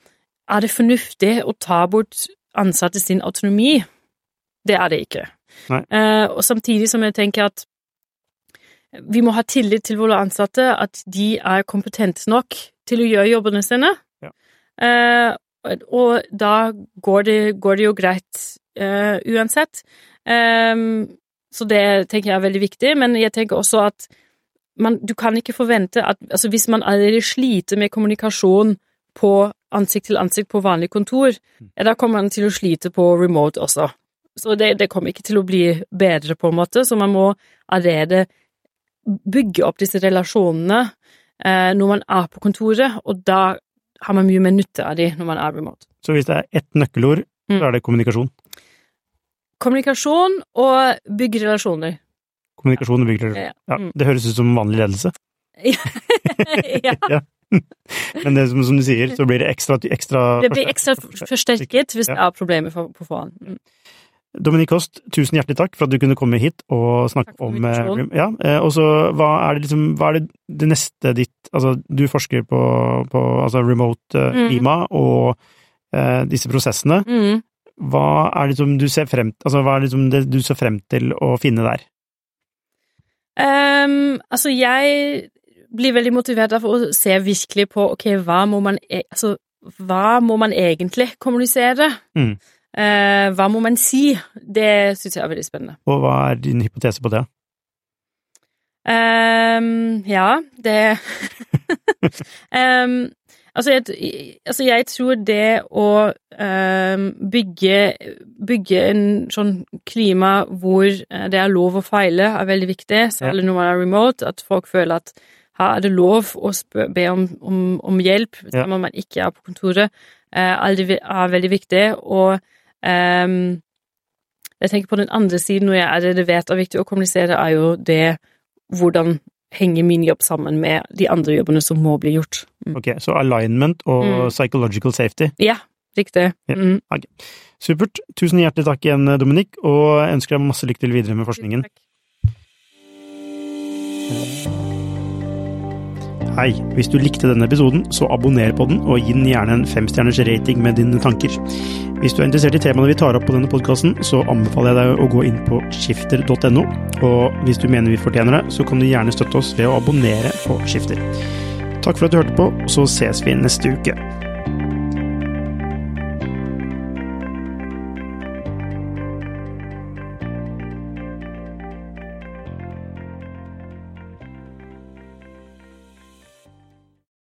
er det fornuftig å ta bort ansatte sin autonomi? Det er det ikke. Eh, og samtidig som jeg tenker at vi må ha tillit til våre ansatte, at de er kompetente nok til å gjøre jobbene sine. Ja. Eh, og- da går det, går det jo greit eh, uansett. Ehm, så det tenker jeg er veldig viktig, men jeg tenker også at man, du kan ikke forvente at altså Hvis man allerede sliter med kommunikasjon på ansikt til ansikt på vanlig kontor, ja, da kommer man til å slite på remote også. Så det, det kommer ikke til å bli bedre, på en måte, så man må allerede bygge opp disse relasjonene eh, når man er på kontoret, og da har man mye mer nytte av de når man er remote. Så hvis det er ett nøkkelord, Mm. så er det kommunikasjon. Kommunikasjon og bygge relasjoner. Kommunikasjon og byggerelasjon. Ja. Mm. det høres ut som vanlig ledelse, ja, men det som, som du sier, så blir det ekstra, ekstra det blir ekstra forsterket hvis det er problemer på forhånd. Mm. Dominik Kost, tusen hjertelig takk for at du kunne komme hit og snakke om eh. Ja, eh, og så hva er det liksom Hva er det, det neste ditt Altså, du forsker på, på altså remote eh, Mm. klima og eh, disse prosessene. Mm. Hva er det som du ser frem Altså, hva er det som det du ser frem til å finne der? Ehm, altså, jeg blir veldig motivert av å se virkelig på ok, hva må man, e altså, hva må man egentlig kommunisere? Mm. Uh, hva må man si? Det syns jeg er veldig spennende. Og hva er din hypotese på det? Um, ja, det um, altså, jeg, altså, jeg, tror det å øh, bygge, bygge en sånn klima hvor eh, det er lov å feile, er veldig viktig, særlig når man er remote. At folk føler at her er det lov å be om, om, om hjelp ja. når man ikke er på kontoret, øh, er veldig viktig. Og jeg tenker på den andre siden, når jeg er det, det vet er viktig å kommunisere, er jo det hvordan henger min jobb sammen med de andre jobbene som må bli gjort. Mm. Ok, Så alignment og mm. psychological safety? Ja, riktig. Ja. Mm. Okay. Supert. Tusen hjertelig takk igjen, Dominik, og ønsker deg masse lykke til videre med forskningen. Takk. Hei, hvis du likte denne episoden, så abonner på den, og gi den gjerne en femstjerners rating med dine tanker. Hvis du er interessert i temaene vi tar opp på denne podkasten, så anbefaler jeg deg å gå inn på skifter.no, og hvis du mener vi fortjener det, så kan du gjerne støtte oss ved å abonnere på Skifter. Takk for at du hørte på, så ses vi neste uke.